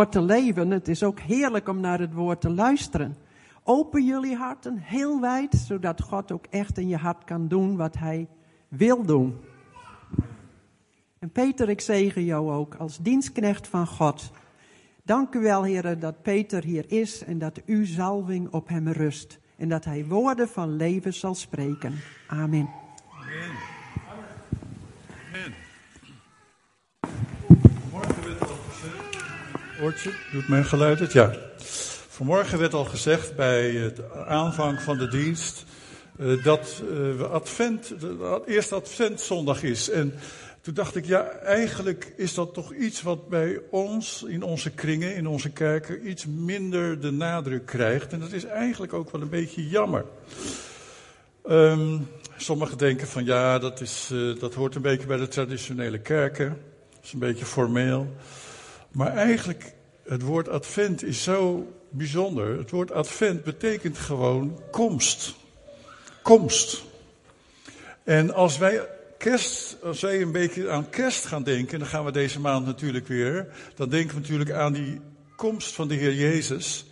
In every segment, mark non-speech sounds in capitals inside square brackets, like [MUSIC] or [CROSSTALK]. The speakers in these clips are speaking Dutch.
woord te leven. Het is ook heerlijk om naar het woord te luisteren. Open jullie harten heel wijd, zodat God ook echt in je hart kan doen wat hij wil doen. En Peter, ik zegen jou ook als dienstknecht van God. Dank u wel, heren, dat Peter hier is en dat uw zalving op hem rust. En dat hij woorden van leven zal spreken. Amen. Amen. Amen. Morgen werd al gezegd. Doet mijn geluid het? Ja. Vanmorgen werd al gezegd bij het aanvang van de dienst. Uh, dat uh, advent, de eerste adventzondag is. En toen dacht ik, ja, eigenlijk is dat toch iets wat bij ons, in onze kringen, in onze kerken, iets minder de nadruk krijgt. En dat is eigenlijk ook wel een beetje jammer. Um, sommigen denken van ja, dat, is, uh, dat hoort een beetje bij de traditionele kerken. Dat is een beetje formeel. Maar eigenlijk, het woord advent is zo bijzonder. Het woord advent betekent gewoon komst. Komst. En als wij kerst, als wij een beetje aan kerst gaan denken, dan gaan we deze maand natuurlijk weer, dan denken we natuurlijk aan die komst van de Heer Jezus.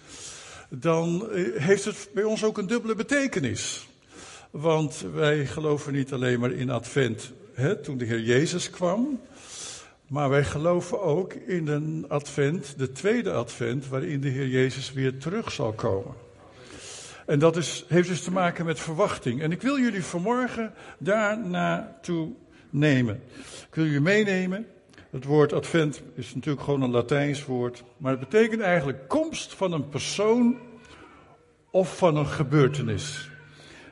Dan eh, heeft het bij ons ook een dubbele betekenis. Want wij geloven niet alleen maar in Advent, hè, toen de Heer Jezus kwam, maar wij geloven ook in een Advent, de tweede Advent, waarin de Heer Jezus weer terug zal komen. En dat is, heeft dus te maken met verwachting. En ik wil jullie vanmorgen daar naartoe nemen. Ik wil jullie meenemen. Het woord advent is natuurlijk gewoon een Latijns woord. Maar het betekent eigenlijk komst van een persoon of van een gebeurtenis.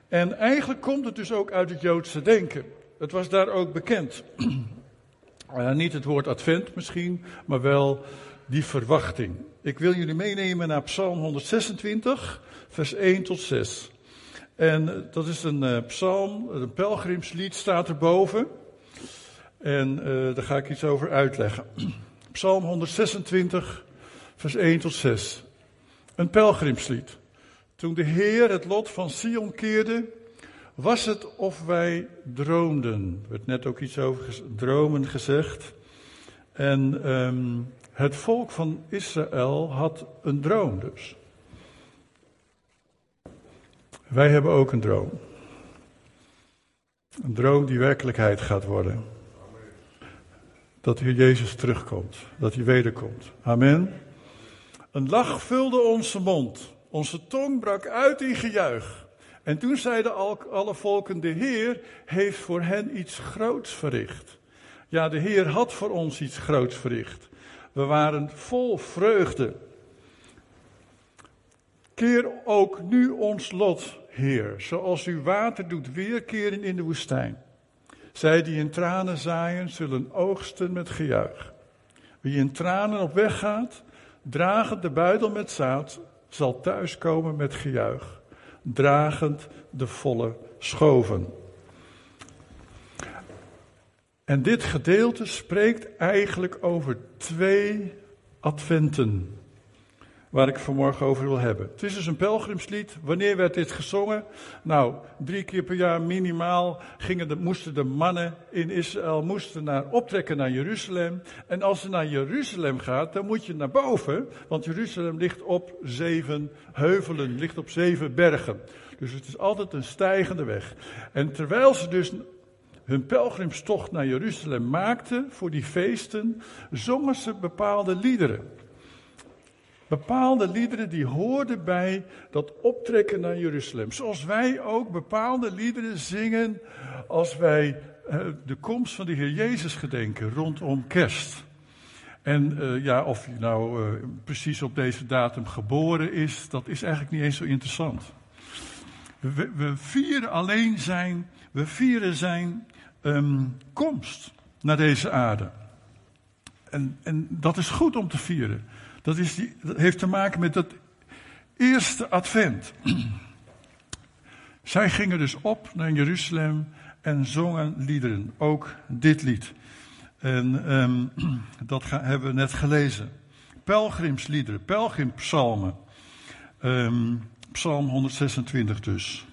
En eigenlijk komt het dus ook uit het Joodse denken. Het was daar ook bekend. Uh, niet het woord advent misschien, maar wel die verwachting. Ik wil jullie meenemen naar Psalm 126 vers 1 tot 6. En eh, dat is een uh, psalm, een pelgrimslied staat erboven. En uh, daar ga ik iets over uitleggen. [CLEARS THROAT] Psalm 126, vers 1 tot 6. Een pelgrimslied. Toen de Heer het lot van Sion keerde, was het of wij droomden. Er werd net ook iets over dromen gezegd. En um, het volk van Israël had een droom dus. Wij hebben ook een droom. Een droom die werkelijkheid gaat worden. Dat Heer Jezus terugkomt, dat hij wederkomt. Amen. Een lach vulde onze mond, onze tong brak uit in gejuich. En toen zeiden alle volken, de Heer heeft voor hen iets groots verricht. Ja, de Heer had voor ons iets groots verricht. We waren vol vreugde. Keer ook nu ons lot, Heer, zoals u water doet weerkeren in de woestijn. Zij die in tranen zaaien, zullen oogsten met gejuich. Wie in tranen op weg gaat, dragend de buidel met zaad, zal thuiskomen met gejuich, dragend de volle schoven. En dit gedeelte spreekt eigenlijk over twee adventen waar ik vanmorgen over wil hebben. Het is dus een pelgrimslied. Wanneer werd dit gezongen? Nou, drie keer per jaar minimaal gingen de, moesten de mannen in Israël moesten naar, optrekken naar Jeruzalem. En als je naar Jeruzalem gaat, dan moet je naar boven, want Jeruzalem ligt op zeven heuvelen, ligt op zeven bergen. Dus het is altijd een stijgende weg. En terwijl ze dus hun pelgrimstocht naar Jeruzalem maakten voor die feesten, zongen ze bepaalde liederen. Bepaalde liederen die hoorden bij dat optrekken naar Jeruzalem. Zoals wij ook bepaalde liederen zingen als wij uh, de komst van de Heer Jezus gedenken rondom kerst. En uh, ja, of hij nou uh, precies op deze datum geboren is, dat is eigenlijk niet eens zo interessant. We, we vieren alleen zijn, we vieren zijn um, komst naar deze aarde. En, en dat is goed om te vieren. Dat, is die, heeft te maken met dat eerste advent. [CLEARS THROAT] Zij gingen dus op naar Jeruzalem en zongen liederen. Ook dit lied. En um, [CLEARS THROAT] dat hebben we net gelezen. Pelgrimsliederen, pelgrimpsalmen. Um, psalm 126 dus.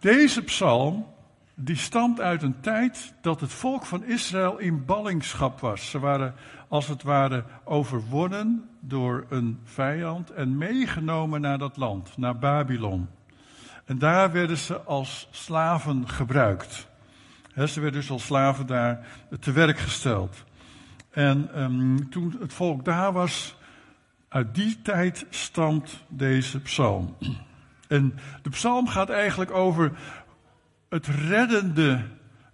Deze psalm die stamt uit een tijd dat het volk van Israël in ballingschap was. Ze waren als het ware overwonnen door een vijand en meegenomen naar dat land, naar Babylon. En daar werden ze als slaven gebruikt. ze werden dus als slaven daar te werk gesteld. En um, toen het volk daar was, uit die tijd stamt deze psalm. En de psalm gaat eigenlijk over het reddende,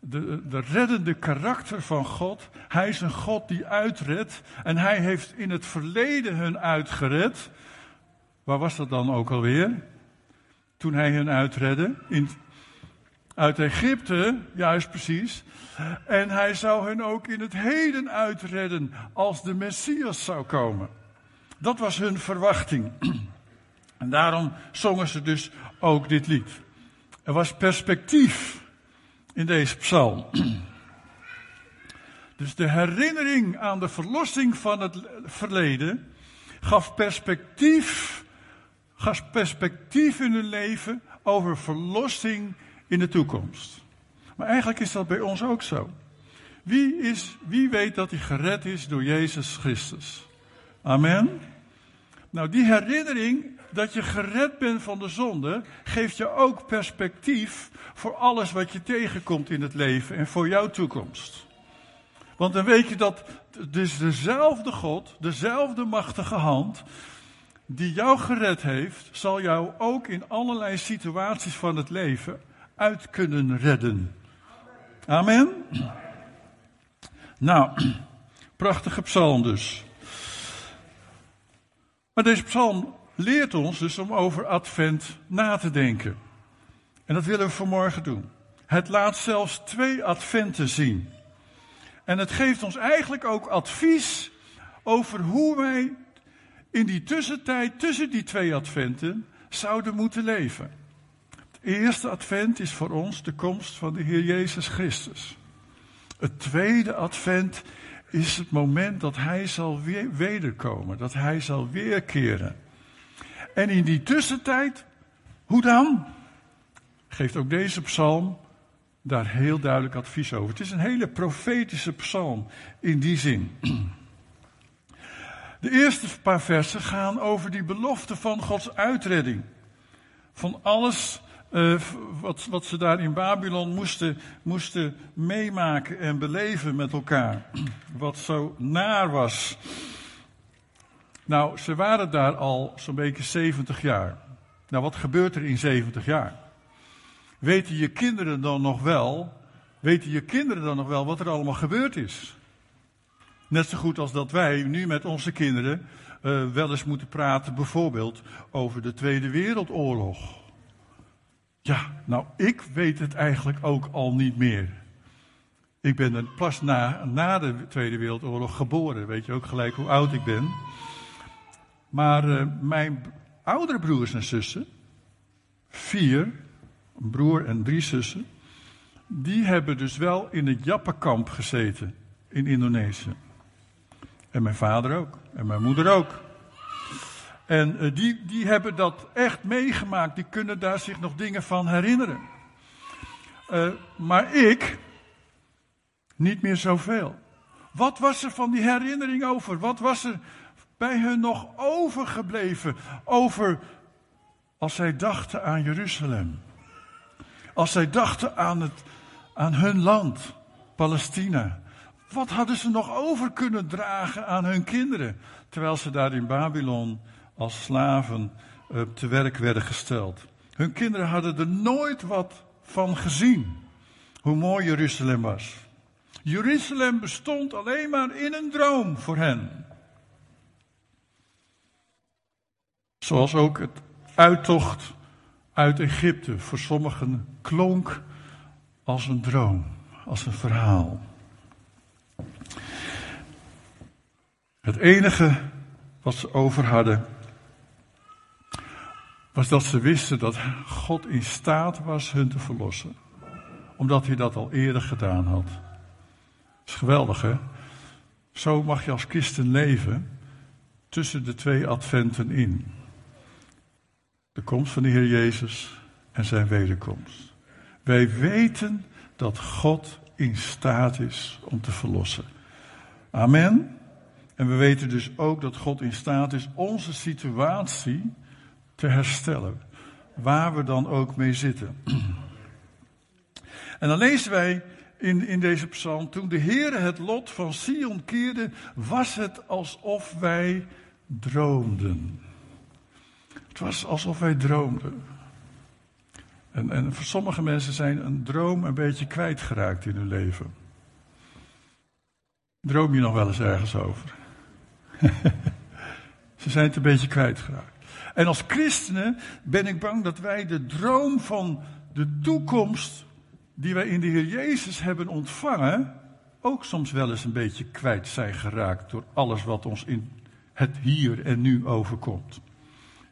de, de reddende karakter van God. Hij is een God die uitredt. En hij heeft in het verleden hun uitgered. Waar was dat dan ook alweer? Toen hij hen uitredde. In, uit Egypte, juist precies. En hij zou hen ook in het heden uitredden als de Messias zou komen. Dat was hun verwachting. [CLEARS THROAT] En daarom zongen ze dus ook dit lied. Er was perspectief in deze psalm. Dus de herinnering aan de verlossing van het verleden gaf perspectief, gaf perspectief in hun leven over verlossing in de toekomst. Maar eigenlijk is dat bij ons ook zo. Wie, is, wie weet dat hij gered is door Jezus Christus? Amen. Nou, die herinnering dat je gered bent van de zonde, geeft je ook perspectief voor alles wat je tegenkomt in het leven en voor jouw toekomst. Want dan weet je dat dus dezelfde God, dezelfde machtige hand, die jou gered heeft, zal jou ook in allerlei situaties van het leven uit kunnen redden. Amen. Nou, [CLEARS THROAT] prachtige psalm dus. Maar deze psalm leert ons dus om over Advent na te denken. En dat willen we vanmorgen doen. Het laat zelfs twee Adventen zien. En het geeft ons eigenlijk ook advies over hoe wij in die tussentijd tussen die twee Adventen zouden moeten leven. Het eerste Advent is voor ons de komst van de Heer Jezus Christus. Het tweede Advent is het moment dat Hij zal wederkomen, dat Hij zal weerkeren. En in die tussentijd, hoe dan? Geeft ook deze psalm daar heel duidelijk advies over. Het is een hele profetische psalm in die zin. [CLEARS THROAT] De eerste paar versen gaan over die belofte van Gods uitredding. Van alles uh, wat, wat ze daar in Babylon moesten, moesten meemaken en beleven met elkaar. [CLEARS THROAT] Wat zo naar was. Nou, ze waren daar al zo'n beetje 70 jaar. Nou, wat gebeurt er in 70 jaar? Weten je kinderen dan nog wel, weten je kinderen dan nog wel wat er allemaal gebeurd is? Net zo goed als dat wij nu met onze kinderen uh, wel eens moeten praten, bijvoorbeeld over de Tweede Wereldoorlog. Ja, nou, ik weet het eigenlijk ook al niet meer. Ik ben pas na, na de Tweede Wereldoorlog geboren. Weet je ook gelijk hoe oud ik ben. Maar uh, mijn oudere broers en zussen, vier, een broer en drie zussen, die hebben dus wel in het Jappenkamp gezeten in Indonesië. En mijn vader ook. En mijn moeder ook. En uh, die, die hebben dat echt meegemaakt. Die kunnen daar zich nog dingen van herinneren. Uh, maar ik, niet meer zoveel. Wat was er van die herinnering over? Wat was er bij hun nog overgebleven over als zij dachten aan Jeruzalem. Als zij dachten aan, het, aan hun land, Palestina. Wat hadden ze nog over kunnen dragen aan hun kinderen, terwijl ze daar in Babylon als slaven uh, te werk werden gesteld? Hun kinderen hadden er nooit wat van gezien, hoe mooi Jeruzalem was. Jeruzalem bestond alleen maar in een droom voor hen. Zoals ook het uittocht uit Egypte voor sommigen klonk als een droom, als een verhaal. Het enige wat ze over hadden, was dat ze wisten dat God in staat was hun te verlossen. Omdat hij dat al eerder gedaan had. Dat is geweldig, hè? Zo mag je als christen leven tussen de twee adventen in. De komst van de Heer Jezus en zijn wederkomst. Wij weten dat God in staat is om te verlossen. Amen. En we weten dus ook dat God in staat is onze situatie te herstellen. Waar we dan ook mee zitten. En dan lezen wij in, in deze psalm. Toen de Heer het lot van Sion keerde, was het alsof wij droomden. Het was alsof wij droomden. En, en voor sommige mensen zijn een droom een beetje kwijtgeraakt in hun leven. Droom je nog wel eens ergens over? [LAUGHS] Ze zijn het een beetje kwijtgeraakt. En als christenen ben ik bang dat wij de droom van de toekomst die wij in de Heer Jezus hebben ontvangen, ook soms wel eens een beetje kwijt zijn geraakt door alles wat ons in het hier en nu overkomt.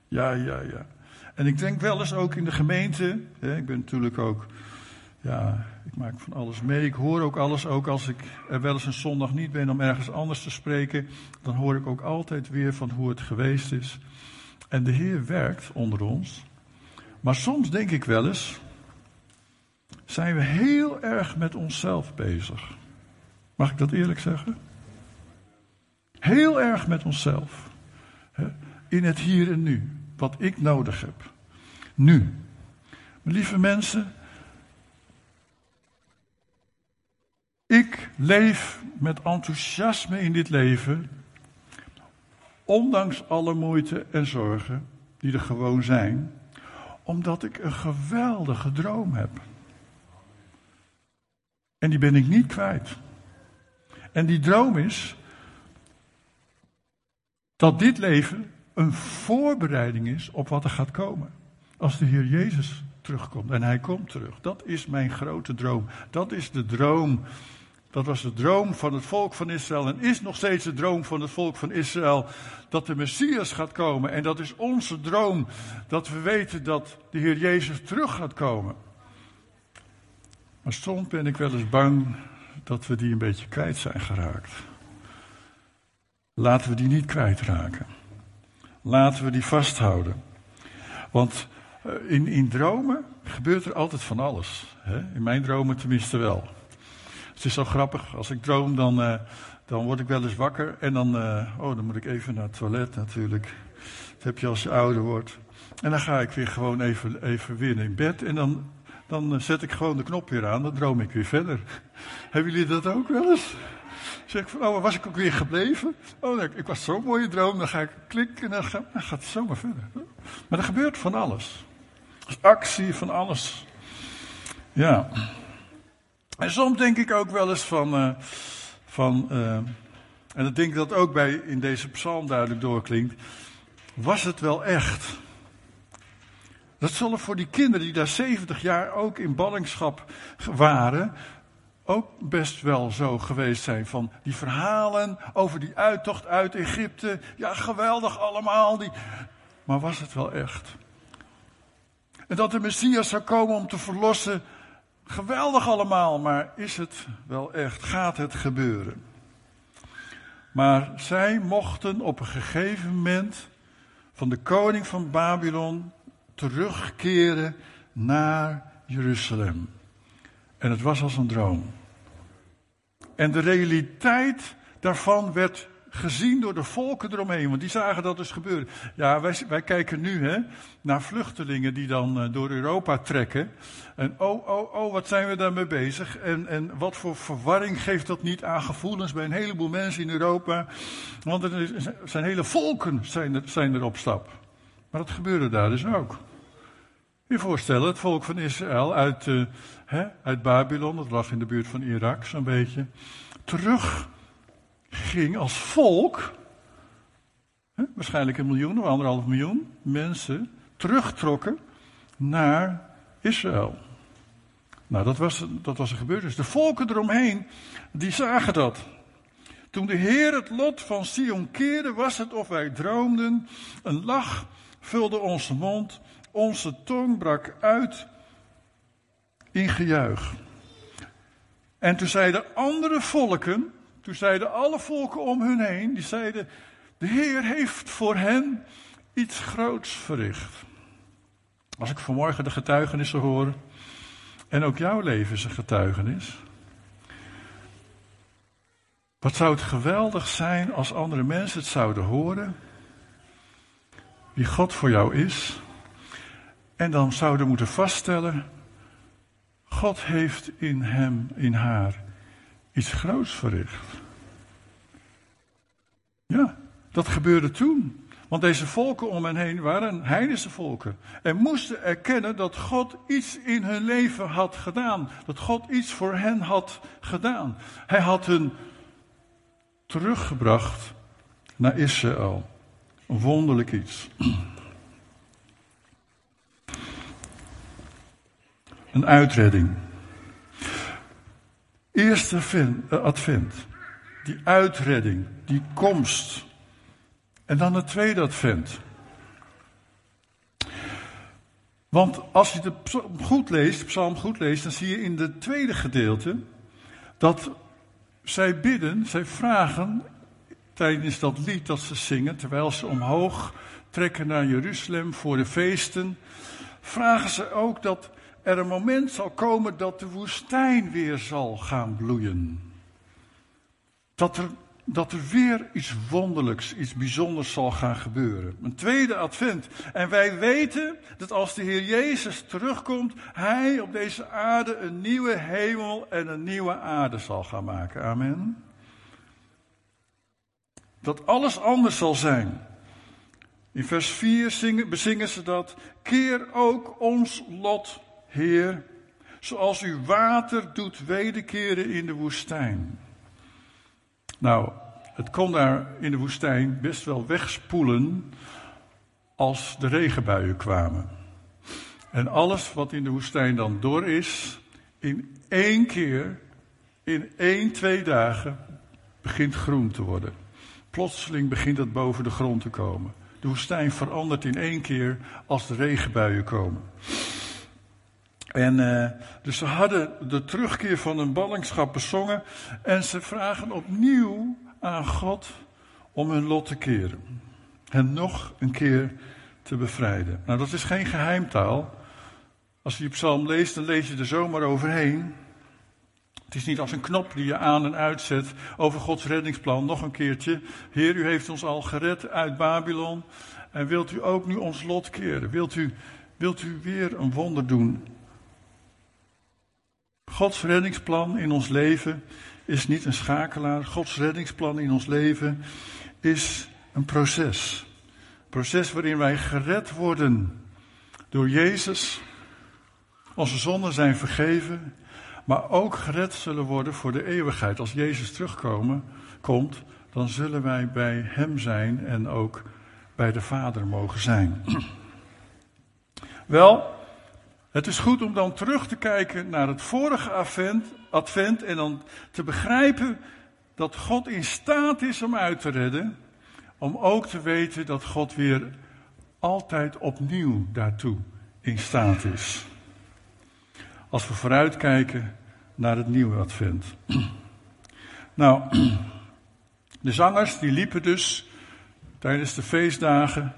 Ja, ja, ja. En ik denk wel eens ook in de gemeente, hè, ik ben natuurlijk ook, ja, ik maak van alles mee, ik hoor ook alles, ook als ik er wel eens een zondag niet ben om ergens anders te spreken, dan hoor ik ook altijd weer van hoe het geweest is. En de Heer werkt onder ons. Maar soms denk ik wel eens, zijn we heel erg met onszelf bezig. Mag ik dat eerlijk zeggen? Heel erg met onszelf. In het hier en nu. Wat ik nodig heb. Nu. Lieve mensen. Ik leef met enthousiasme in dit leven. Ondanks alle moeite en zorgen die er gewoon zijn. Omdat ik een geweldige droom heb. En die ben ik niet kwijt. En die droom is dat dit leven een voorbereiding is op wat er gaat komen. Als de Heer Jezus terugkomt. En hij komt terug. Dat is mijn grote droom. Dat is de droom. Dat was de droom van het volk van Israël. En is nog steeds de droom van het volk van Israël. Dat de Messias gaat komen. En dat is onze droom. Dat we weten dat de Heer Jezus terug gaat komen. Maar soms ben ik wel eens bang dat we die een beetje kwijt zijn geraakt. Laten we die niet kwijtraken. Laten we die vasthouden. Want eh, in, in dromen gebeurt er altijd van alles. Hè? In mijn dromen tenminste wel. Het is zo grappig. Als ik droom, dan, uh, dan word ik wel eens wakker. En dan, uh, oh, dan moet ik even naar het toilet natuurlijk. Dat heb je als je ouder wordt. En dan ga ik weer gewoon even, even weer in bed. En dan dan eh, zet ik gewoon de knop weer aan, dan droom ik weer verder. [LAUGHS] Hebben jullie dat ook wel eens? Zeg ik van, oh, was ik ook weer gebleven? Oh, ik was zo'n mooie droom, dan ga ik klikken en dan, gaat het zomaar verder. Maar er gebeurt van alles. Actie van alles. Ja. En soms denk ik ook wel eens van, uh, van uh, en dat denk ik dat ook bij in deze psalm duidelijk doorklinkt. Was het wel echt? Dat zullen voor die kinderen die daar 70 jaar ook in ballingschap waren, ook best wel zo geweest zijn. Van die verhalen over die uittocht uit Egypte. Ja, geweldig allemaal. Die... Maar was het wel echt? En dat de Messias zou komen om te verlossen. Geweldig allemaal, maar is het wel echt? Gaat het gebeuren? Maar zij mochten op een gegeven moment van de koning van Babylon terugkeren naar Jeruzalem. En het was als een droom. En de realiteit daarvan werd gezien door de volken eromheen, want die zagen dat dus gebeuren. Ja, wij, wij kijken nu hè, naar vluchtelingen die dan uh, door Europa trekken. En oh, oh, oh, wat zijn we daarmee bezig? En, en wat voor verwarring geeft dat niet aan gevoelens bij een heleboel mensen in Europa? Want er zijn hele volken zijn er, zijn er op stap. Maar dat gebeurde daar dus ook. Je voorstellen, het volk van Israël uit, uh, hè, uit Babylon, dat lag in de buurt van Irak zo'n beetje, terug ging als volk, hè, waarschijnlijk een miljoen of anderhalf miljoen mensen, terugtrokken naar Israël. Nou, dat was, dat was er gebeurd. Dus de volken eromheen, die zagen dat. Toen de Heer het lot van Sion keerde, was het of wij droomden. Een lach vulde onze mond onze tong brak uit in gejuich. En toen zeiden andere volken, toen zeiden alle volken om hun heen, die zeiden, de Heer heeft voor hen iets groots verricht. Als ik vanmorgen de getuigenissen hoor En ook jouw leven is een getuigenis. Wat zou het geweldig zijn als andere mensen het zouden horen, wie God voor jou is, en dan zouden moeten vaststellen, God heeft in hem, in haar, iets groots verricht. Ja, dat gebeurde toen. Want deze volken om hen heen waren heidense volken. En moesten erkennen dat God iets in hun leven had gedaan. Dat God iets voor hen had gedaan. Hij had hun teruggebracht naar Israël. Een wonderlijk iets. Een uitredding. Eerste eh, advent. Die uitredding, die komst. En dan het tweede advent. Want als je de psalm goed leest, psalm goed leest, dan zie je in het tweede gedeelte dat zij bidden, zij vragen tijdens dat lied dat ze zingen, terwijl ze omhoog trekken naar Jeruzalem voor de feesten, vragen ze ook dat er een moment zal komen dat de woestijn weer zal gaan bloeien. Dat er, dat er weer iets wonderlijks, iets bijzonders zal gaan gebeuren. Een tweede advent. En wij weten dat als de Heer Jezus terugkomt, Hij op deze aarde een nieuwe hemel en een nieuwe aarde zal gaan maken. Amen. Dat alles anders zal zijn. In vers 4 zingen, bezingen ze dat. Keer ook ons lot Heer, zoals u water doet wederkeren in de woestijn. Nou, het kon daar in de woestijn best wel wegspoelen als de regenbuien kwamen. En alles wat in de woestijn dan door is, in één keer, in één, twee dagen, begint groen te worden. Plotseling begint het boven de grond te komen. De woestijn verandert in één keer als de regenbuien komen. En uh, dus ze hadden de terugkeer van hun ballingschap bezongen. En ze vragen opnieuw aan God om hun lot te keren. Hen nog een keer te bevrijden. Nou, dat is geen geheimtaal. Als je psalm leest, dan lees je er zomaar overheen. Het is niet als een knop die je aan en uitzet over Gods reddingsplan. Nog een keertje. Heer, u heeft ons al gered uit Babylon. En wilt u ook nu ons lot keren? Wilt u, wilt u weer een wonder doen Gods reddingsplan in ons leven is niet een schakelaar. Gods reddingsplan in ons leven is een proces. Een proces waarin wij gered worden door Jezus. Onze zonden zijn vergeven, maar ook gered zullen worden voor de eeuwigheid. Als Jezus terugkomen komt, dan zullen wij bij Hem zijn en ook bij de Vader mogen zijn. [CLEARS THROAT] Wel, het is goed om dan terug te kijken naar het vorige advent, en dan te begrijpen dat God in staat is om uit te redden. Om ook te weten dat God weer altijd opnieuw daartoe in staat is. Als we vooruitkijken naar het nieuwe advent. [CLEARS THROAT] Nou, [CLEARS THROAT] de zangers die liepen dus tijdens de feestdagen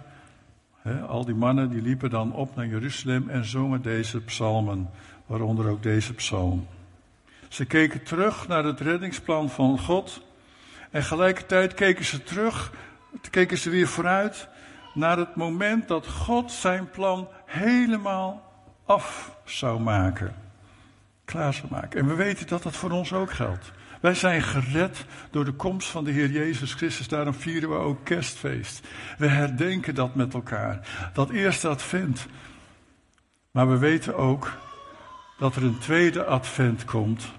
al die mannen die liepen dan op naar Jeruzalem en zongen deze psalmen, waaronder ook deze psalm. Ze keken terug naar het reddingsplan van God en gelijkertijd keken ze terug, keken ze weer vooruit naar het moment dat God zijn plan helemaal af zou maken. Klaar zou maken. En we weten dat dat voor ons ook geldt. Wij zijn gered door de komst van de Heer Jezus Christus. Daarom vieren we ook kerstfeest. We herdenken dat met elkaar. Dat eerste advent. Maar we weten ook dat er een tweede advent komt.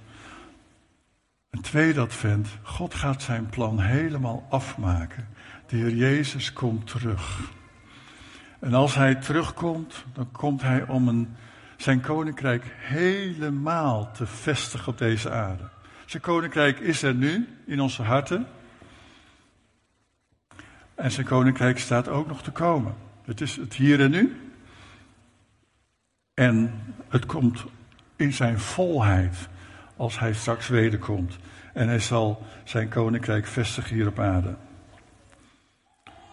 Een tweede advent. God gaat zijn plan helemaal afmaken. De Heer Jezus komt terug. En als hij terugkomt, dan komt hij om een, zijn koninkrijk helemaal te vestigen op deze aarde. Zijn koninkrijk is er nu in onze harten. En zijn koninkrijk staat ook nog te komen. Het is het hier en nu. En het komt in zijn volheid als hij straks wederkomt. En hij zal zijn koninkrijk vestigen hier op aarde.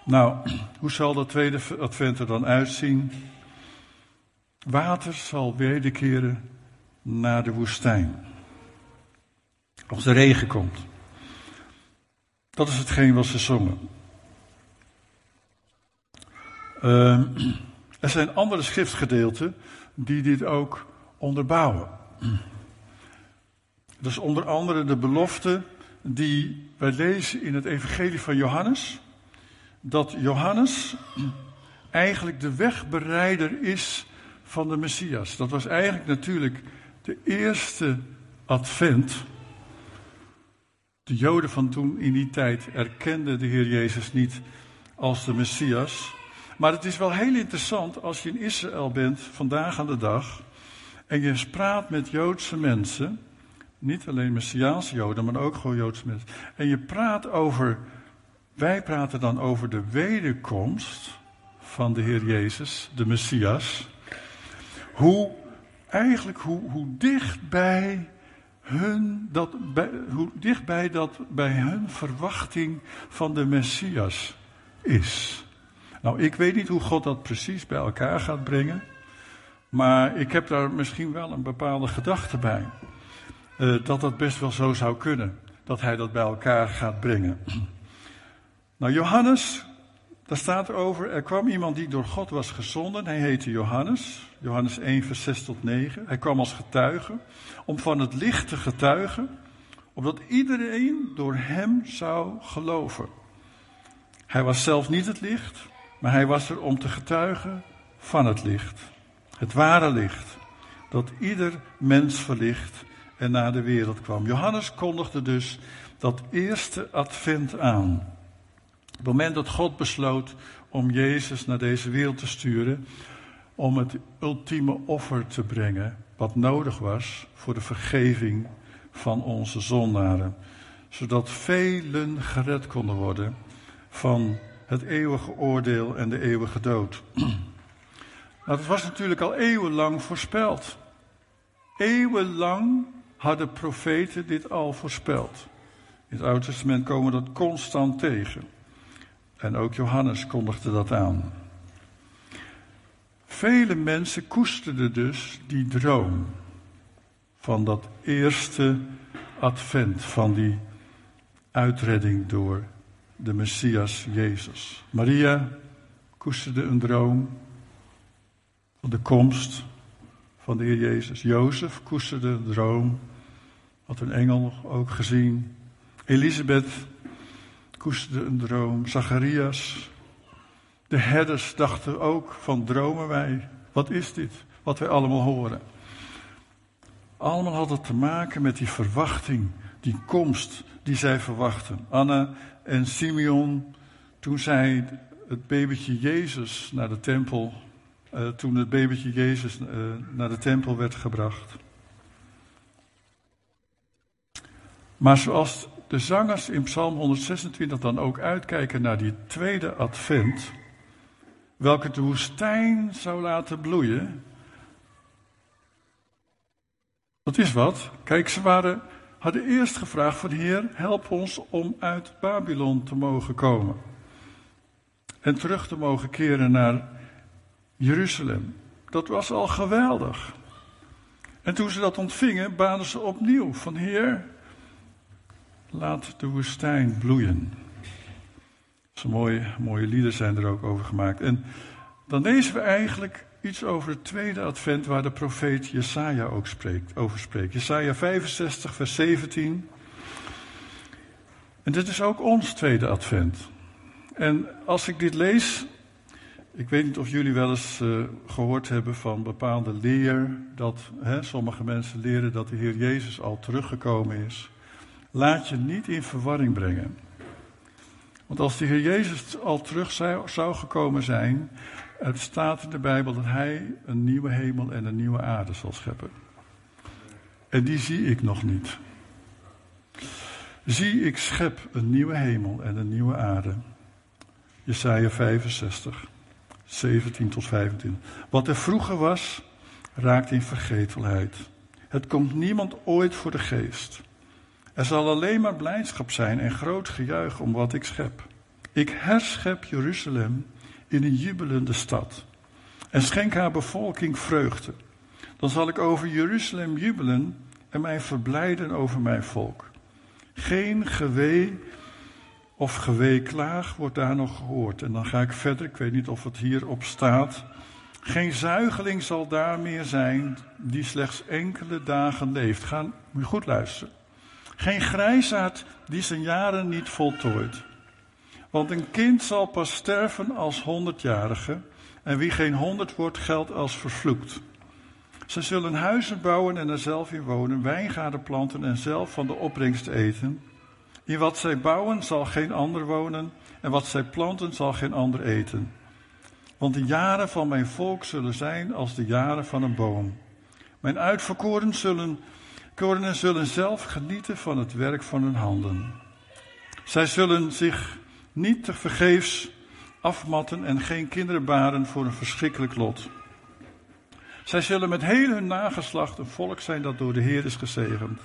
Nou, hoe zal dat tweede advent er dan uitzien? Water zal wederkeren naar de woestijn. Als de regen komt. Dat is hetgeen wat ze zongen. Uh, er zijn andere schriftgedeelten die dit ook onderbouwen. Dat is onder andere de belofte die wij lezen in het Evangelie van Johannes. Dat Johannes eigenlijk de wegbereider is van de Messias. Dat was eigenlijk natuurlijk de eerste advent. De Joden van toen in die tijd erkenden de Heer Jezus niet als de Messias. Maar het is wel heel interessant als je in Israël bent vandaag aan de dag en je praat met Joodse mensen, niet alleen Messiaanse Joden, maar ook gewoon Joodse mensen. En je praat over, wij praten dan over de wederkomst van de Heer Jezus, de Messias. Hoe, eigenlijk hoe, hoe dichtbij hun, dat, hoe dichtbij dat bij hun verwachting van de Messias is. Nou, ik weet niet hoe God dat precies bij elkaar gaat brengen. Maar ik heb daar misschien wel een bepaalde gedachte bij. Uh, dat dat best wel zo zou kunnen. Dat hij dat bij elkaar gaat brengen. [CLEARS THROAT] Nou, Johannes, daar staat over, er kwam iemand die door God was gezonden. Hij heette Johannes. Johannes 1, vers 6 tot 9. Hij kwam als getuige. Om van het licht te getuigen. Opdat iedereen door hem zou geloven. Hij was zelf niet het licht, maar hij was er om te getuigen van het licht. Het ware licht, dat ieder mens verlicht en naar de wereld kwam. Johannes kondigde dus dat eerste advent aan. Het moment dat God besloot om Jezus naar deze wereld te sturen, om het ultieme offer te brengen, wat nodig was voor de vergeving van onze zondaren, zodat velen gered konden worden van het eeuwige oordeel en de eeuwige dood. [CLEARS THROAT] Nou, dat was natuurlijk al eeuwenlang voorspeld. Eeuwenlang hadden profeten dit al voorspeld. In het Oude Testament komen we dat constant tegen. En ook Johannes kondigde dat aan. Vele mensen koesterden dus die droom van dat eerste advent, van die uitredding door de Messias Jezus. Maria koesterde een droom van de komst van de Heer Jezus. Jozef koesterde de droom, had een engel ook gezien. Elisabeth koesterde een droom. Zacharias. De herders dachten ook van dromen wij. Wat is dit? Wat wij allemaal horen. Allemaal had het te maken met die verwachting, die komst die zij verwachten. Anna en Simeon, toen zij het babytje Jezus naar de tempel, uh, toen het babytje Jezus uh, naar de tempel werd gebracht. Maar zoals de zangers in Psalm 126 dan ook uitkijken naar die tweede advent, welke de woestijn zou laten bloeien. Dat is wat. Kijk, ze waren hadden eerst gevraagd van Heer, help ons om uit Babylon te mogen komen. En terug te mogen keren naar Jeruzalem. Dat was al geweldig. En toen ze dat ontvingen, baden ze opnieuw van Heer, laat de woestijn bloeien. Zo mooie, mooie lieden zijn er ook over gemaakt. En dan lezen we eigenlijk iets over het tweede advent waar de profeet Jesaja ook spreekt, over spreekt. Jesaja 65, vers 17. En dit is ook ons tweede advent. En als ik dit lees, ik weet niet of jullie wel eens uh, gehoord hebben van bepaalde leer, dat hè, sommige mensen leren dat de Heer Jezus al teruggekomen is. Laat je niet in verwarring brengen. Want als de Heer Jezus al terug zou, gekomen zijn, het staat in de Bijbel dat hij een nieuwe hemel en een nieuwe aarde zal scheppen. En die zie ik nog niet. Zie, ik schep een nieuwe hemel en een nieuwe aarde. Jesaja 65, 17 tot 25. Wat er vroeger was, raakt in vergetelheid. Het komt niemand ooit voor de geest. Er zal alleen maar blijdschap zijn en groot gejuich om wat ik schep. Ik herschep Jeruzalem in een jubelende stad. En schenk haar bevolking vreugde. Dan zal ik over Jeruzalem jubelen en mij verblijden over mijn volk. Geen gewee of geweeklaag wordt daar nog gehoord. En dan ga ik verder, ik weet niet of het hierop staat. Geen zuigeling zal daar meer zijn die slechts enkele dagen leeft. Ga, moet goed luisteren. Geen grijsaard die zijn jaren niet voltooit. Want een kind zal pas sterven als honderdjarige. En wie geen honderd wordt, geldt als vervloekt. Ze zullen huizen bouwen en er zelf in wonen, wijngaarden planten en zelf van de opbrengst eten. In wat zij bouwen zal geen ander wonen, en wat zij planten zal geen ander eten. Want de jaren van mijn volk zullen zijn als de jaren van een boom. Mijn uitverkoren zullen, korenen zullen zelf genieten van het werk van hun handen. Zij zullen zich niet te vergeefs afmatten en geen kinderen baren voor een verschrikkelijk lot. Zij zullen met heel hun nageslacht een volk zijn dat door de Heer is gezegend.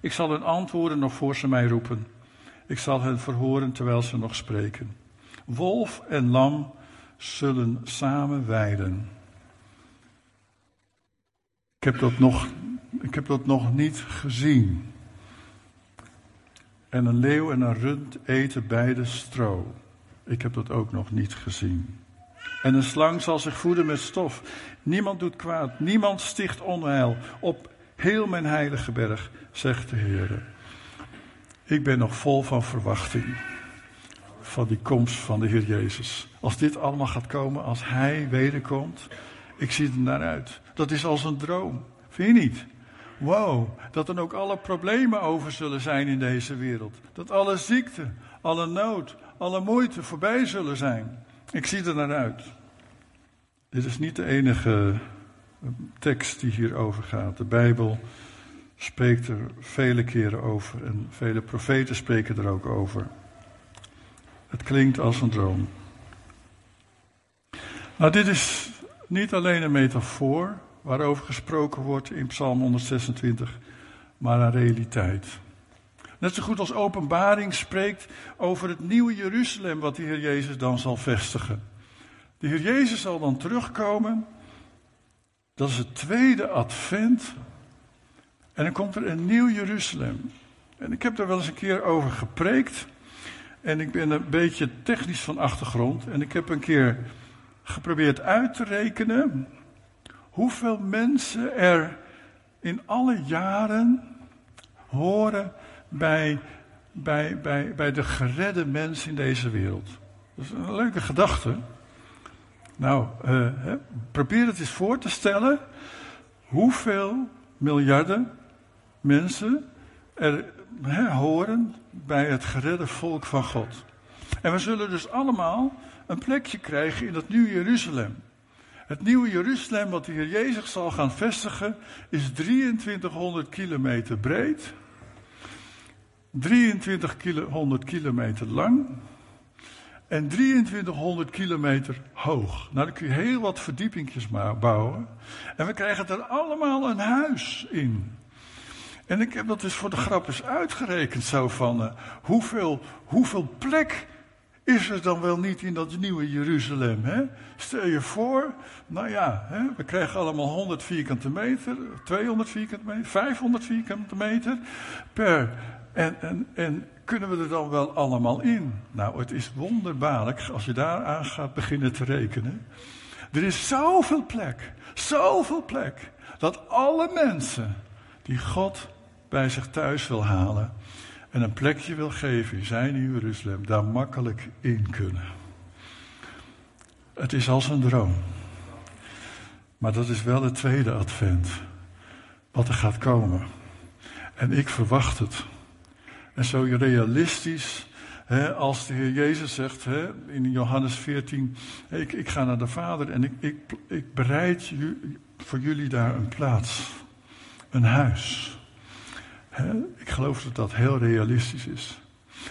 Ik zal hun antwoorden nog voor ze mij roepen. Ik zal hen verhoren terwijl ze nog spreken. Wolf en lam zullen samen weiden. Ik heb dat nog, ik heb dat nog niet gezien. En een leeuw en een rund eten beide stro. Ik heb dat ook nog niet gezien. En een slang zal zich voeden met stof. Niemand doet kwaad, niemand sticht onheil op heel mijn heilige berg, zegt de Heer. Ik ben nog vol van verwachting van die komst van de Heer Jezus. Als dit allemaal gaat komen, als Hij wederkomt, ik zie er naar uit. Dat is als een droom, vind je niet? Wow, dat er ook alle problemen over zullen zijn in deze wereld. Dat alle ziekte, alle nood, alle moeite voorbij zullen zijn. Ik zie er naar uit. Dit is niet de enige eh, tekst die hierover gaat. De Bijbel spreekt er vele keren over en vele profeten spreken er ook over. Het klinkt als een droom. Nou, dit is niet alleen een metafoor waarover gesproken wordt in Psalm 126, maar een realiteit. Net zo goed als openbaring spreekt over het nieuwe Jeruzalem wat de Heer Jezus dan zal vestigen. De Heer Jezus zal dan terugkomen. Dat is het tweede advent. En dan komt er een nieuw Jeruzalem. En ik heb daar wel eens een keer over gepreekt. En ik ben een beetje technisch van achtergrond. En ik heb een keer geprobeerd uit te rekenen hoeveel mensen er in alle jaren horen bij, bij, bij, bij de geredde mensen in deze wereld. Dat is een leuke gedachte. Nou, uh, probeer het eens voor te stellen hoeveel miljarden mensen er horen bij het geredde volk van God. En we zullen dus allemaal een plekje krijgen in dat nieuwe Jeruzalem. Het nieuwe Jeruzalem, wat de Jezus zal gaan vestigen, is 2300 kilometer breed, 2300 kilometer lang en 2300 kilometer hoog. Nou, dan kun je heel wat verdiepingjes bouwen. En we krijgen er allemaal een huis in. En ik heb dat dus voor de grap eens uitgerekend zo van uh, hoeveel, hoeveel plek is er dan wel niet in dat nieuwe Jeruzalem? Hè? Stel je voor, nou ja, hè, we krijgen allemaal 100 vierkante meter, 200 vierkante meter, 500 vierkante meter per. En, en, en kunnen we er dan wel allemaal in? Nou, het is wonderbaarlijk als je daaraan gaat beginnen te rekenen. Er is zoveel plek, zoveel plek, dat alle mensen die God bij zich thuis wil halen en een plekje wil geven in zijn Jeruzalem, daar makkelijk in kunnen. Het is als een droom. Maar dat is wel het tweede advent. Wat er gaat komen. En ik verwacht het. En zo realistisch als de Heer Jezus zegt in Johannes 14: ik, ik ga naar de Vader en ik, ik, ik bereid voor jullie daar een plaats, een huis. Ik geloof dat dat heel realistisch is.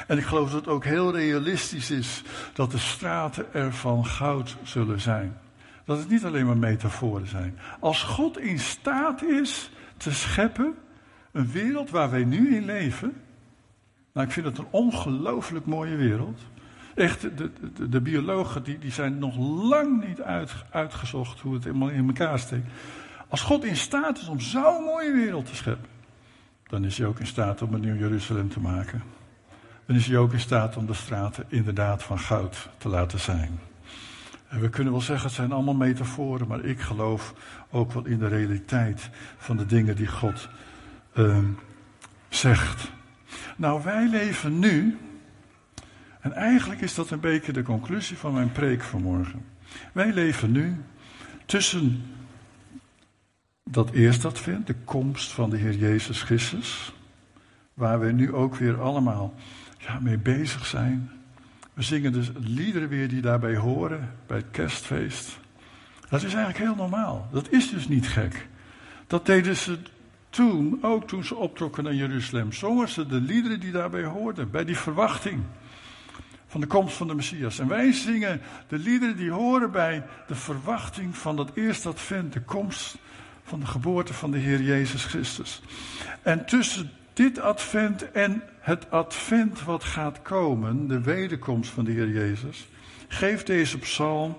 En ik geloof dat het ook heel realistisch is dat de straten er van goud zullen zijn. Dat het niet alleen maar metaforen zijn. Als God in staat is te scheppen een wereld waar wij nu in leven, nou, ik vind het een ongelooflijk mooie wereld. Echt, de, de, de biologen die, die zijn nog lang niet uit, uitgezocht hoe het helemaal in elkaar steekt. Als God in staat is om zo'n mooie wereld te scheppen, dan is hij ook in staat om een nieuw Jeruzalem te maken. Dan is hij ook in staat om de straten inderdaad van goud te laten zijn. En we kunnen wel zeggen, het zijn allemaal metaforen, maar ik geloof ook wel in de realiteit van de dingen die God uh, zegt. Nou, wij leven nu, en eigenlijk is dat een beetje de conclusie van mijn preek vanmorgen. Wij leven nu tussen dat eerste advent, de komst van de Heer Jezus Christus, waar we nu ook weer allemaal ja, mee bezig zijn. We zingen dus liederen weer die daarbij horen, bij het kerstfeest. Dat is eigenlijk heel normaal. Dat is dus niet gek. Dat deden ze toen, ook toen ze optrokken naar Jeruzalem, zongen ze de liederen die daarbij hoorden, bij die verwachting van de komst van de Messias. En wij zingen de liederen die horen bij de verwachting van dat eerste advent, de komst van de geboorte van de Heer Jezus Christus. En tussen dit advent en het advent wat gaat komen, de wederkomst van de Heer Jezus, geeft deze psalm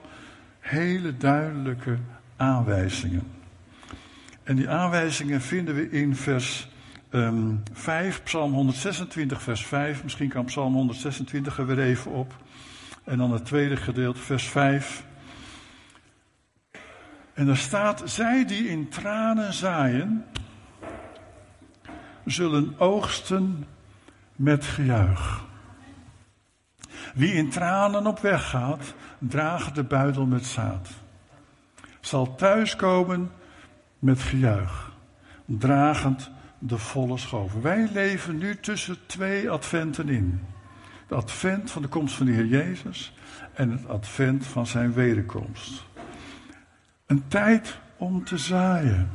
hele duidelijke aanwijzingen. En die aanwijzingen vinden we in vers um, ehm, 5, Psalm 126, vers 5. Misschien kan Psalm 126 er weer even op. En dan het tweede gedeelte, vers 5. En er staat: Zij die in tranen zaaien, zullen oogsten met gejuich. Wie in tranen op weg gaat, draagt de buidel met zaad. Zal thuiskomen met gejuich, dragend de volle schoof. Wij leven nu tussen twee adventen in. Het advent van de komst van de Heer Jezus en het advent van zijn wederkomst. Een tijd om te zaaien.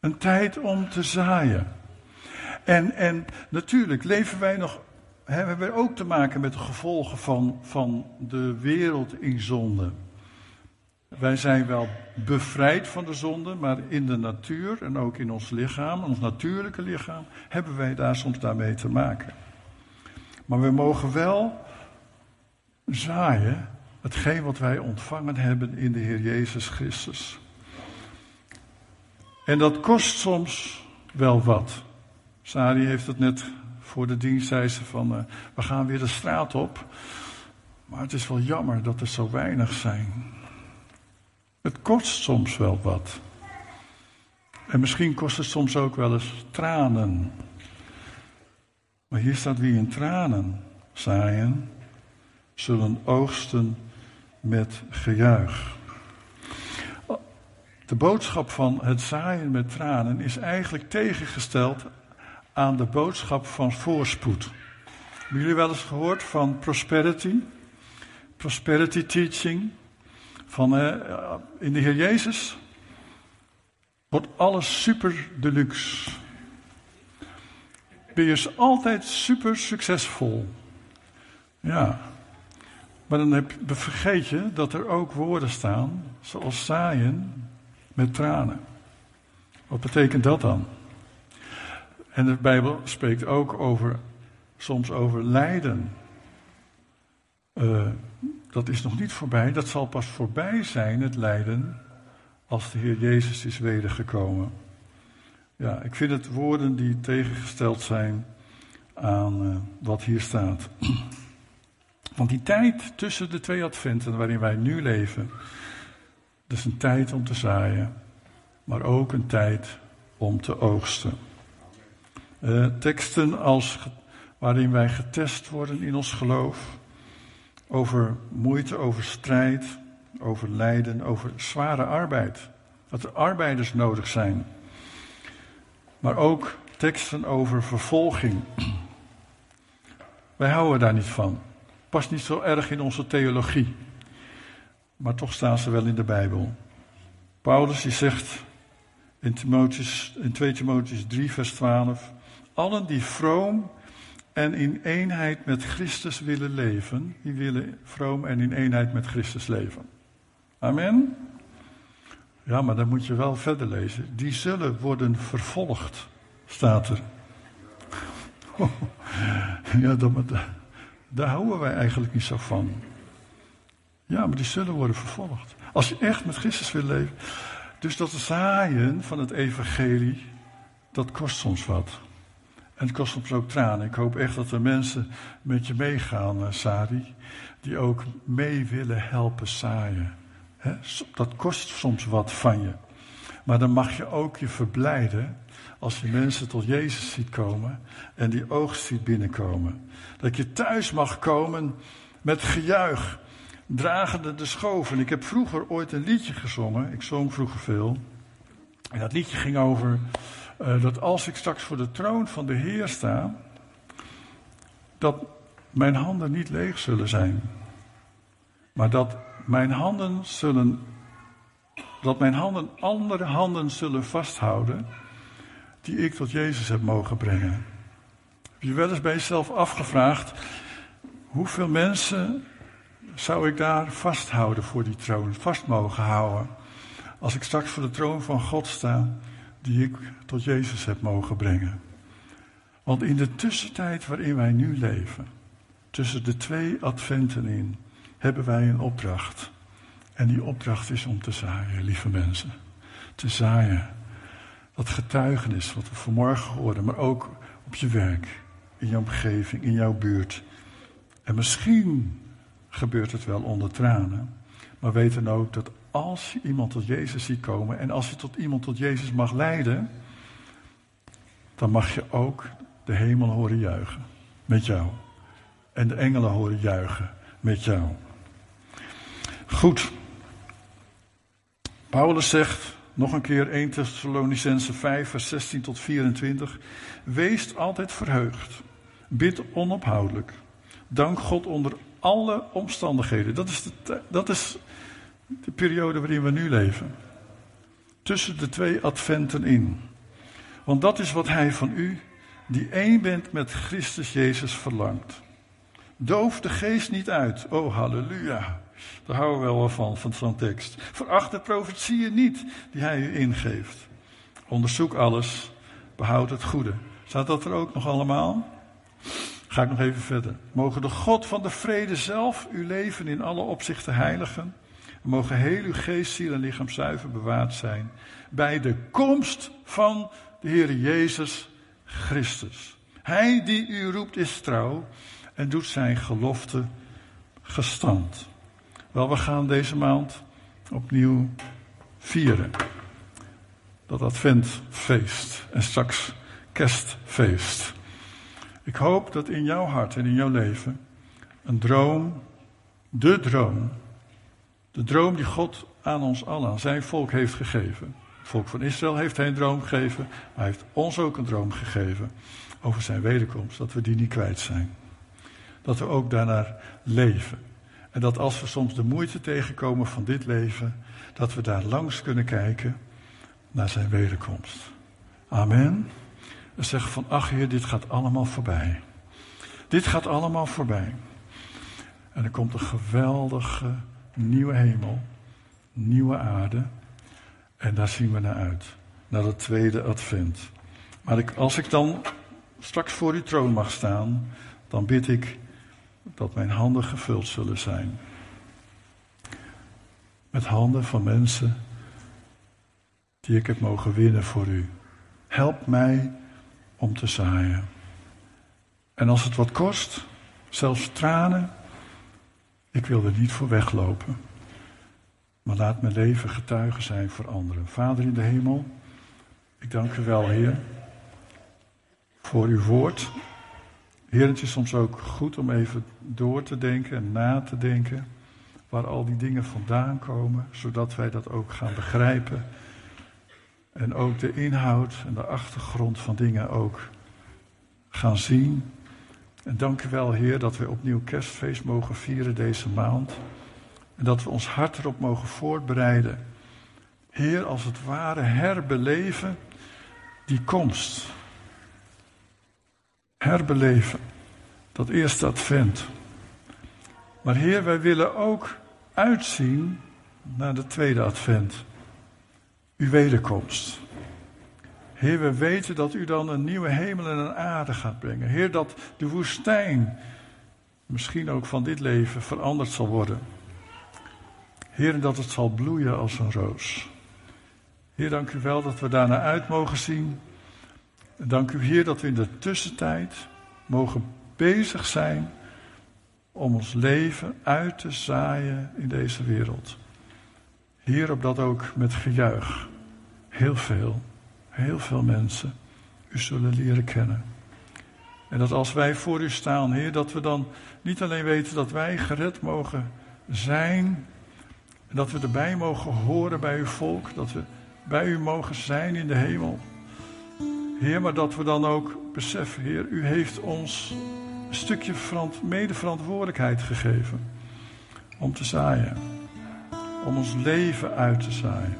Een tijd om te zaaien. En, en natuurlijk leven wij nog, hebben we ook te maken met de gevolgen van, van de wereld in zonde. Wij zijn wel bevrijd van de zonde, maar in de natuur en ook in ons lichaam, ons natuurlijke lichaam, hebben wij daar soms daarmee te maken. Maar we mogen wel zaaien hetgeen wat wij ontvangen hebben in de Heer Jezus Christus. En dat kost soms wel wat. Sari heeft het net voor de dienst, zei ze van, uh, we gaan weer de straat op. Maar het is wel jammer dat er zo weinig zijn. Het kost soms wel wat. En misschien kost het soms ook wel eens tranen. Maar hier staat wie in tranen zaaien, zullen oogsten met gejuich. De boodschap van het zaaien met tranen is eigenlijk tegengesteld aan de boodschap van voorspoed. Hebben jullie wel eens gehoord van prosperity? Prosperity teaching. Van uh, in de Heer Jezus wordt alles super deluxe. Ben je altijd super succesvol. Ja. Maar dan heb, vergeet je dat er ook woorden staan, zoals zaaien met tranen. Wat betekent dat dan? En de Bijbel spreekt ook over, soms over lijden. Uh, dat is nog niet voorbij. Dat zal pas voorbij zijn, het lijden, als de Heer Jezus is wedergekomen. Ja, ik vind het woorden die tegengesteld zijn aan uh, wat hier staat. [CLEARS THROAT] Want die tijd tussen de twee adventen waarin wij nu leven, dat is een tijd om te zaaien, maar ook een tijd om te oogsten. Uh, teksten als, waarin wij getest worden in ons geloof, over moeite, over strijd, over lijden, over zware arbeid. Dat er arbeiders nodig zijn. Maar ook teksten over vervolging. Wij houden daar niet van. Past niet zo erg in onze theologie. Maar toch staan ze wel in de Bijbel. Paulus die zegt in, in 2 Timotheus 3 vers 12. Allen die vroom en in eenheid met Christus willen leven, die willen vroom en in eenheid met Christus leven. Amen. Ja, maar dan moet je wel verder lezen. Die zullen worden vervolgd, staat er. [LAUGHS] ja, dat, daar houden wij eigenlijk niet zo van. Ja, maar die zullen worden vervolgd. Als je echt met Christus wil leven. Dus dat zaaien van het evangelie, dat kost soms wat. En het kost soms ook tranen. Ik hoop echt dat er mensen met je meegaan, uh, Sari, die ook mee willen helpen zaaien. dat kost soms wat van je. Maar dan mag je ook je verblijden als je mensen tot Jezus ziet komen en die oogst ziet binnenkomen. Dat je thuis mag komen met gejuich, dragende de schoven. Ik heb vroeger ooit een liedje gezongen, ik zong vroeger veel. En dat liedje ging over uh, dat als ik straks voor de troon van de Heer sta, dat mijn handen niet leeg zullen zijn. Maar dat mijn handen zullen, dat mijn handen andere handen zullen vasthouden die ik tot Jezus heb mogen brengen. Heb je wel eens bij jezelf afgevraagd, hoeveel mensen zou ik daar vasthouden voor die troon, vast mogen houden? Als ik straks voor de troon van God sta, die ik tot Jezus heb mogen brengen. Want in de tussentijd waarin wij nu leven, tussen de twee adventen in, hebben wij een opdracht. En die opdracht is om te zaaien, lieve mensen. Te zaaien. Dat getuigenis wat we vanmorgen hoorden, maar ook op je werk, in jouw omgeving, in jouw buurt. En misschien gebeurt het wel onder tranen. Maar weet dan ook dat als je iemand tot Jezus ziet komen en als je tot iemand tot Jezus mag leiden, dan mag je ook de hemel horen juichen met jou. En de engelen horen juichen met jou. Goed. Paulus zegt nog een keer 1 Thessalonicense 5, vers 16 tot 24. Wees altijd verheugd. Bid onophoudelijk. Dank God onder alle omstandigheden. Dat is, de, dat is de periode waarin we nu leven. Tussen de twee adventen in. Want dat is wat Hij van u, die één bent met Christus Jezus, verlangt. Doof de geest niet uit. Oh, halleluja. Daar houden we wel van, van zo'n tekst. Veracht de profetieën niet die hij u ingeeft. Onderzoek alles, behoud het goede. Staat dat er ook nog allemaal? Ga ik nog even verder. Mogen de God van de vrede zelf uw leven in alle opzichten heiligen. En mogen heel uw geest, ziel en lichaam zuiver bewaard zijn. Bij de komst van de Heer Jezus Christus. Hij die u roept is trouw en doet zijn gelofte gestand. Wel, we gaan deze maand opnieuw vieren. Dat adventfeest en straks kerstfeest. Ik hoop dat in jouw hart en in jouw leven een droom, de droom, de droom die God aan ons allen, aan zijn volk heeft gegeven. Het volk van Israël heeft hij een droom gegeven, maar hij heeft ons ook een droom gegeven over zijn wederkomst, dat we die niet kwijt zijn. Dat we ook daarnaar leven. En dat als we soms de moeite tegenkomen van dit leven, dat we daar langs kunnen kijken naar zijn wederkomst. Amen. En zeggen van, ach Heer, dit gaat allemaal voorbij. Dit gaat allemaal voorbij. En er komt een geweldige nieuwe hemel, nieuwe aarde. En daar zien we naar uit. Naar het tweede advent. Maar ik, als ik dan straks voor uw troon mag staan, dan bid ik dat mijn handen gevuld zullen zijn. Met handen van mensen die ik heb mogen winnen voor u. Help mij om te zaaien. En als het wat kost, zelfs tranen, ik wil er niet voor weglopen. Maar laat mijn leven getuige zijn voor anderen. Vader in de hemel, ik dank u wel, Heer, voor uw woord. Heer, het is soms ook goed om even door te denken en na te denken waar al die dingen vandaan komen, zodat wij dat ook gaan begrijpen. En ook de inhoud en de achtergrond van dingen ook gaan zien. En dank u wel, Heer, dat we opnieuw kerstfeest mogen vieren deze maand. En dat we ons hart erop mogen voorbereiden. Heer, als het ware herbeleven die komst herbeleven. Dat eerste advent. Maar Heer, wij willen ook uitzien naar de tweede advent. Uw wederkomst. Heer, we weten dat u dan een nieuwe hemel en een aarde gaat brengen. Heer, dat de woestijn misschien ook van dit leven veranderd zal worden. Heer, dat het zal bloeien als een roos. Heer, dank u wel dat we daarna uit mogen zien. Dank u, Heer, dat we in de tussentijd mogen bezig zijn om ons leven uit te zaaien in deze wereld. Heer, op dat ook met gejuich. Heel veel, heel veel mensen u zullen leren kennen. En dat als wij voor u staan, Heer, dat we dan niet alleen weten dat wij gered mogen zijn. En dat we erbij mogen horen bij uw volk. Dat we bij u mogen zijn in de hemel. Heer, maar dat we dan ook beseffen, Heer, u heeft ons een stukje medeverantwoordelijkheid gegeven. Om te zaaien. Om ons leven uit te zaaien.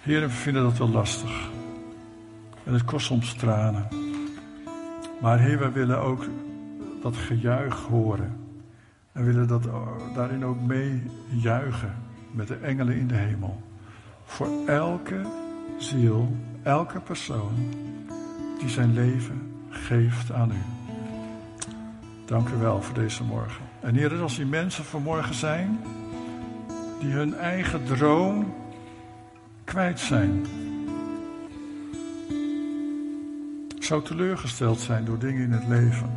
Heer, we vinden dat wel lastig. En het kost soms tranen. Maar Heer, we willen ook dat gejuich horen. En willen dat, daarin ook mee juichen met de engelen in de hemel. Voor elke ziel, elke persoon die zijn leven geeft aan u. Dank u wel voor deze morgen. En Heer, als die mensen vanmorgen zijn die hun eigen droom kwijt zijn. Zou teleurgesteld zijn door dingen in het leven.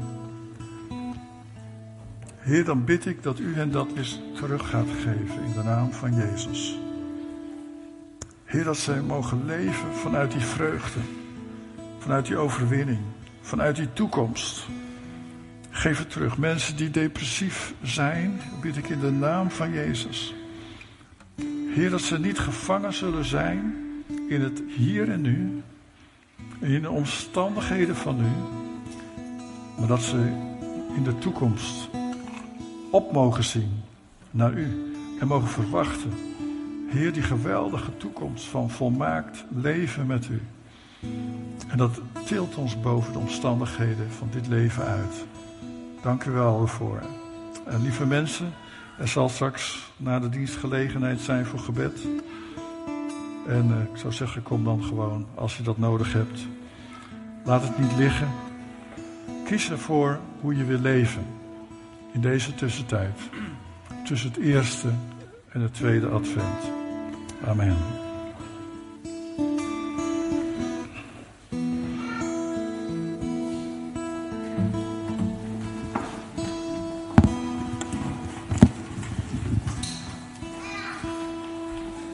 Heer, dan bid ik dat u hen dat eens terug gaat geven in de naam van Jezus. Heer, dat zij mogen leven vanuit die vreugde, vanuit die overwinning, vanuit die toekomst. Geef het terug. Mensen die depressief zijn, bid ik in de naam van Jezus. Heer, dat ze niet gevangen zullen zijn in het hier en nu, in de omstandigheden van nu, maar dat ze in de toekomst op mogen zien naar u en mogen verwachten. Heer, die geweldige toekomst van volmaakt leven met u. En dat tilt ons boven de omstandigheden van dit leven uit. Dank u wel ervoor. En lieve mensen, er zal straks na de dienst gelegenheid zijn voor gebed. En uh, ik zou zeggen, kom dan gewoon als je dat nodig hebt. Laat het niet liggen. Kies ervoor hoe je wil leven in deze tussentijd. Tussen het eerste en het tweede advent. Amen.